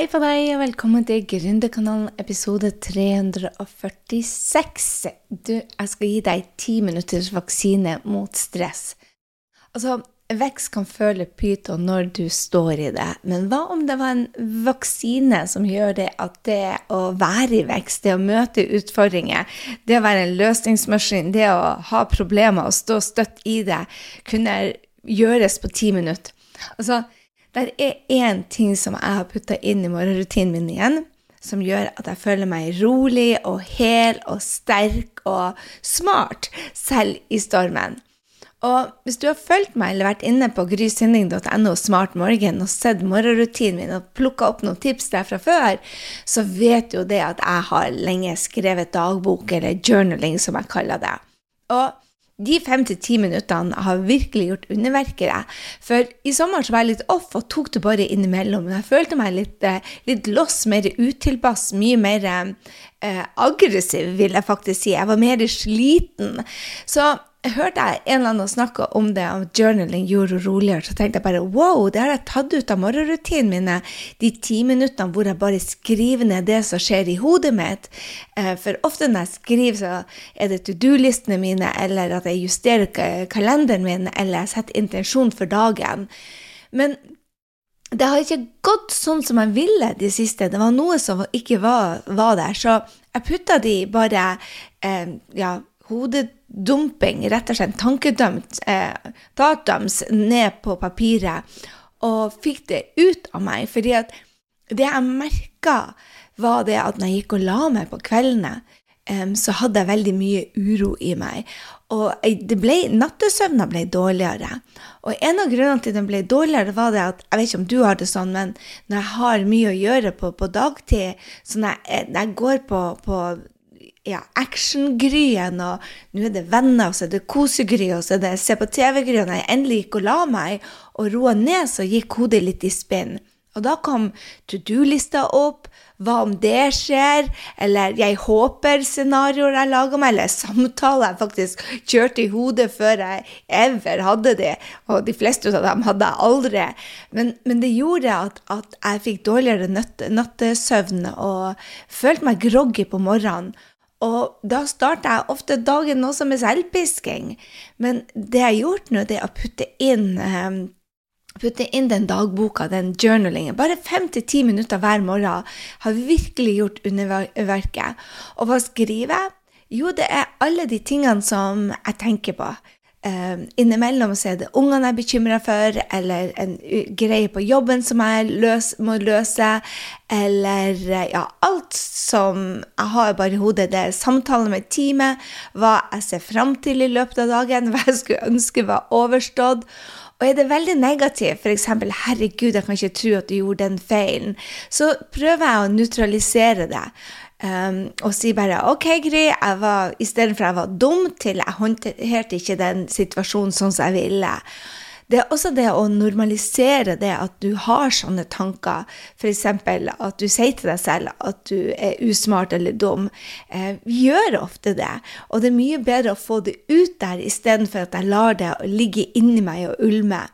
Hei på deg, og velkommen til Gründerkanalen episode 346. Du, jeg skal gi deg ti minutters vaksine mot stress. Altså, vekst kan føle pyton når du står i det, men hva om det var en vaksine som gjør det at det å være i vekst, det å møte utfordringer, det å være en løsningsmaskin, det å ha problemer og stå støtt i det, kunne gjøres på ti minutter? Altså, det er én ting som jeg har putta inn i morgenrutinen min igjen, som gjør at jeg føler meg rolig og hel og sterk og smart selv i stormen. Og hvis du har fulgt meg eller vært inne på grysynding.no smartmorgen og sett morgenrutinen min og plukka opp noen tips der fra før, så vet du jo det at jeg har lenge skrevet dagbok, eller journaling som jeg kaller det. Og de fem til ti minuttene har virkelig gjort underverkere. For i sommer så var jeg litt off og tok det bare innimellom. Jeg følte meg litt, eh, litt loss, mer utilpass, mye mer eh, aggressiv, vil jeg faktisk si. Jeg var mer sliten. Så jeg hørte jeg en eller annen snakke om det, om journaling gjorde henne roligere, så tenkte jeg bare wow, det har jeg tatt ut av morgenrutinen mine, de ti minuttene hvor jeg bare skriver ned det som skjer i hodet mitt. Eh, for ofte når jeg skriver, så er det to do-listene mine, eller at jeg justerer kalenderen min, eller jeg setter intensjon for dagen. Men det har ikke gått sånn som jeg ville de siste. Det var noe som ikke var, var der. Så jeg putta de bare eh, ja, hodedumping, rett og slett tankedømt, eh, datums, ned på papiret, og fikk det ut av meg. fordi at det jeg merka, var det at når jeg gikk og la meg på kveldene, eh, så hadde jeg veldig mye uro i meg. Og ble, nattesøvna ble dårligere. Og en av grunnene til den ble dårligere, var det at Jeg vet ikke om du har det sånn, men når jeg har mye å gjøre på, på dagtid, så når jeg, når jeg går på, på ja, action-Gryen, og nå er det venner, og så er det kosegry, og så er det se på TV-Gry, og jeg endelig gikk og la meg og roa ned, så gikk hodet litt i spinn. Og da kom to do-lista opp, hva om det skjer, eller jeg håper-scenarioer jeg laga meg, eller samtaler jeg faktisk kjørte i hodet før jeg ever hadde det, og de fleste av dem hadde jeg aldri. Men, men det gjorde at, at jeg fikk dårligere nattesøvn og følte meg groggy på morgenen. Og da starter jeg ofte dagen også med selvpisking. Men det jeg har gjort nå, det er å putte inn, um, putte inn den dagboka, den journalingen. Bare fem til ti minutter hver morgen har virkelig gjort underverket. Og hva skriver jeg? Jo, det er alle de tingene som jeg tenker på. Uh, innimellom så er det ungene jeg er bekymra for, eller en greie på jobben som jeg løs, må løse, eller uh, ja, alt som jeg har bare i hodet. Det er samtaler med teamet, hva jeg ser fram til i løpet av dagen, hva jeg skulle ønske var overstått. Og er det veldig negativt, f.eks.: 'Herregud, jeg kan ikke tro at du gjorde den feilen', så prøver jeg å nøytralisere det. Um, og si bare OK, Gry, jeg var, istedenfor jeg var dum til jeg håndterte ikke den situasjonen sånn som jeg ville. Det er også det å normalisere det at du har sånne tanker. F.eks. at du sier til deg selv at du er usmart eller dum. Eh, vi gjør ofte det. Og det er mye bedre å få det ut der istedenfor at jeg lar det ligge inni meg og ulme.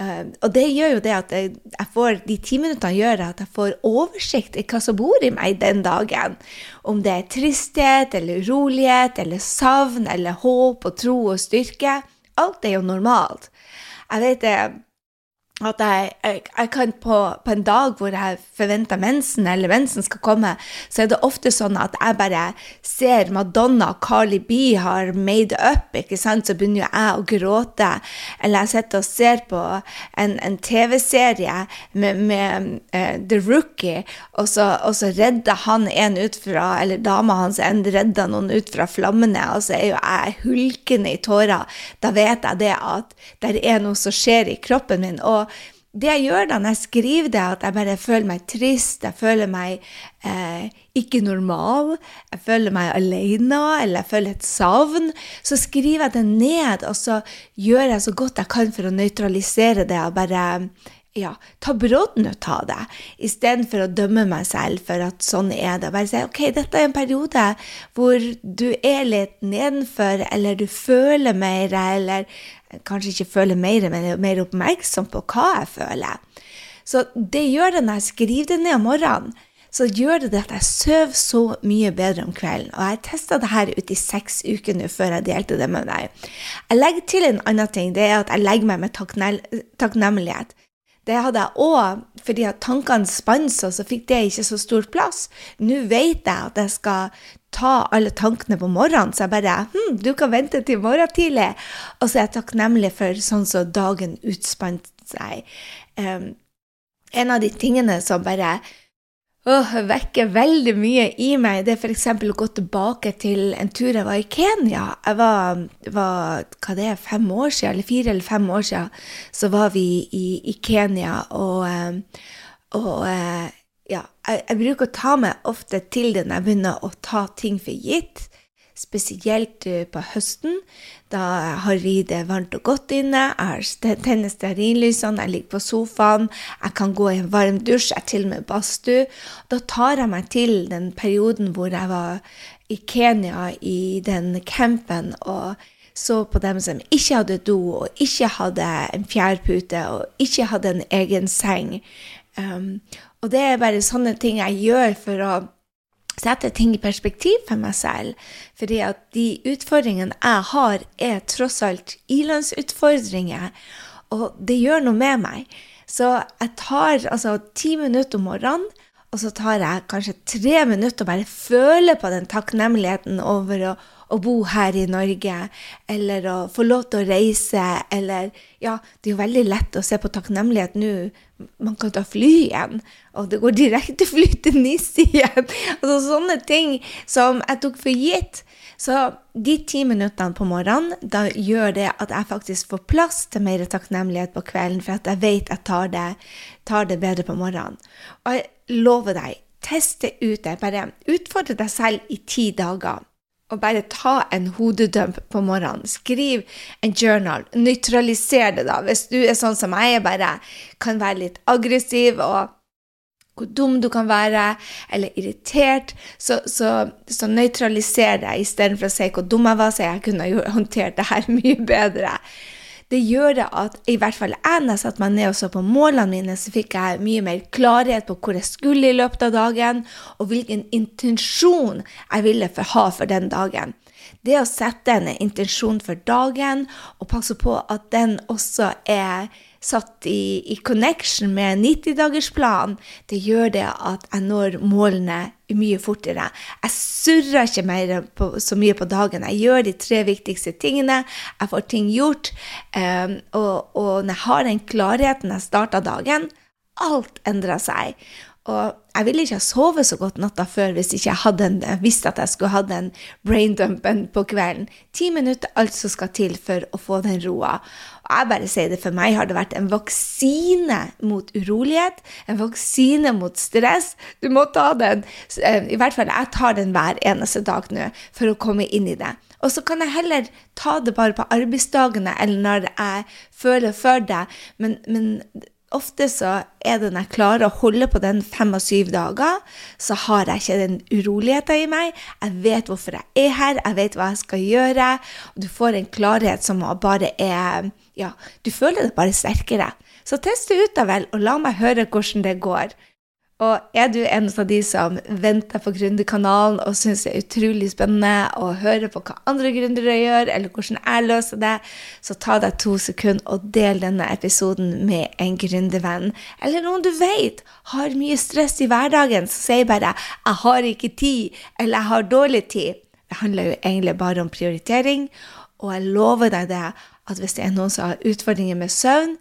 Uh, og det gjør jo det at jeg, jeg får, de ti minuttene gjør at jeg får oversikt i hva som bor i meg den dagen. Om det er tristhet eller urolighet eller savn eller håp og tro og styrke. Alt er jo normalt. Jeg vet det at jeg, jeg, jeg kan på, på, en dag hvor jeg forventer mensen, eller mensen skal komme, så er det ofte sånn at jeg bare ser Madonna og Carly B har made up, ikke sant, så begynner jo jeg å gråte. Eller jeg sitter og ser på en, en TV-serie med, med uh, The Rookie, og så, og så, redder han en ut fra, eller dama hans en redder noen ut fra flammene, og så er jo jeg hulkende i tårer. Da vet jeg det at det er noe som skjer i kroppen min. og det jeg gjør da når jeg skriver det, at jeg bare føler meg trist, jeg føler meg eh, ikke normal, jeg føler meg alene, eller jeg føler et savn, så skriver jeg det ned, og så gjør jeg så godt jeg kan for å nøytralisere det og bare ja, ta brodden ut av det, istedenfor å dømme meg selv for at sånn er det. Bare si ok, dette er en periode hvor du er litt nedenfor, eller du føler mer, eller kanskje ikke føler mer, men er mer oppmerksom på hva jeg føler. Så det gjør det når jeg skriver det ned om morgenen. Så gjør det at jeg sover så mye bedre om kvelden. Og jeg testa det her ut i seks uker nå før jeg delte det med deg. Jeg legger til en annen ting. Det er at jeg legger meg med takknemlighet. Det hadde jeg òg fordi at tankene seg, så fikk det ikke så stor plass. Nå vet jeg at jeg skal ta alle tankene på morgenen, så jeg bare hm, du kan vente til morgen tidlig. Og så er jeg takknemlig for sånn som dagen utspant seg. Um, en av de tingene som bare Åh, vekker veldig mye i meg. Det er f.eks. å gå tilbake til en tur jeg var i Kenya. Jeg var, var hva det er, fem år siden, eller fire eller fem år siden, så var vi i, i Kenya, og, eh, og eh, ja, jeg, jeg, bruker å ta meg ofte til det når jeg begynner å ta ting for gitt spesielt eh, på høsten. Da har vi det varmt og godt inne. Jeg tenner stearinlysene, jeg ligger på sofaen, jeg kan gå i en varm dusj, jeg til og med badstue. Da tar jeg meg til den perioden hvor jeg var i Kenya, i den campen, og så på dem som ikke hadde do, og ikke hadde en fjærpute, og ikke hadde en egen seng. Um, og det er bare sånne ting jeg gjør for å sette ting i perspektiv for meg selv. Fordi at de utfordringene jeg har, er tross alt ilandsutfordringer, og det gjør noe med meg. Så jeg tar altså ti minutter om morgenen, og så tar jeg kanskje tre minutter og bare føler på den takknemligheten over å å bo her i Norge, eller å få lov til å reise, eller Ja, det er jo veldig lett å se på takknemlighet nå. Man kan ta fly igjen, og det går direkte fly til NIS igjen. Altså sånne ting som jeg tok for gitt. Så de ti minuttene på morgenen da gjør det at jeg faktisk får plass til mer takknemlighet på kvelden, for at jeg vet jeg tar det, tar det bedre på morgenen. Og jeg lover deg, test det ut. Bare utfordre deg selv i ti dager og bare ta en hodedump på morgenen. Skriv en journal. Nøytraliser det, da. Hvis du er sånn som jeg, bare kan være litt aggressiv og hvor dum du kan være, eller irritert, så, så, så nøytraliser det istedenfor å si hvor dum jeg var, så jeg kunne håndtert det her mye bedre det gjør det at i hvert fall jeg, når jeg satte meg ned og så på målene mine, så fikk jeg mye mer klarhet på hvor jeg skulle i løpet av dagen, og hvilken intensjon jeg ville ha for den dagen. Det å sette en intensjon for dagen og passe på at den også er satt i, i connection med 90-dagersplan, det gjør det at jeg når målene mye fortere. Jeg surrer ikke mer på, så mye på dagen. Jeg gjør de tre viktigste tingene. Jeg får ting gjort. Um, og, og, når jeg har den klarheten jeg starta dagen, alt endrer seg. Og jeg ville ikke ha sovet så godt natta før hvis ikke jeg hadde en, visste at jeg skulle hatt den braindumpen på kvelden. Ti minutter alt som skal til for å få den roa. Og jeg bare sier det, for meg har det vært en vaksine mot urolighet, en vaksine mot stress. Du må ta den. Eh, I hvert fall jeg tar den hver eneste dag nå for å komme inn i det. Og så kan jeg heller ta det bare på arbeidsdagene eller når jeg føler for det. Men, men ofte så er det når jeg klarer å holde på den fem og syv dager, så har jeg ikke den uroligheten i meg. Jeg vet hvorfor jeg er her, jeg vet hva jeg skal gjøre. Du får en klarhet som bare er Ja, du føler det bare sterkere. Så test det ut, da vel, og la meg høre hvordan det går. Og er du en av de som venter på Gründerkanalen og syns det er utrolig spennende å høre på hva andre gründere gjør, eller hvordan jeg løser det, så ta deg to sekunder og del denne episoden med en gründervenn. Eller noen du vet har mye stress i hverdagen, så sier bare 'jeg har ikke tid', eller 'jeg har dårlig tid'. Det handler jo egentlig bare om prioritering, og jeg lover deg det at hvis det er noen som har utfordringer med søvn,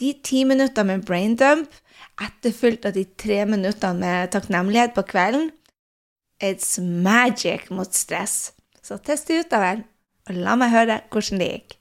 de ti minutter med braindump etterfulgt av de tre minuttene med takknemlighet på kvelden. It's magic mot stress. Så test det ut, da vel, og la meg høre hvordan det gikk.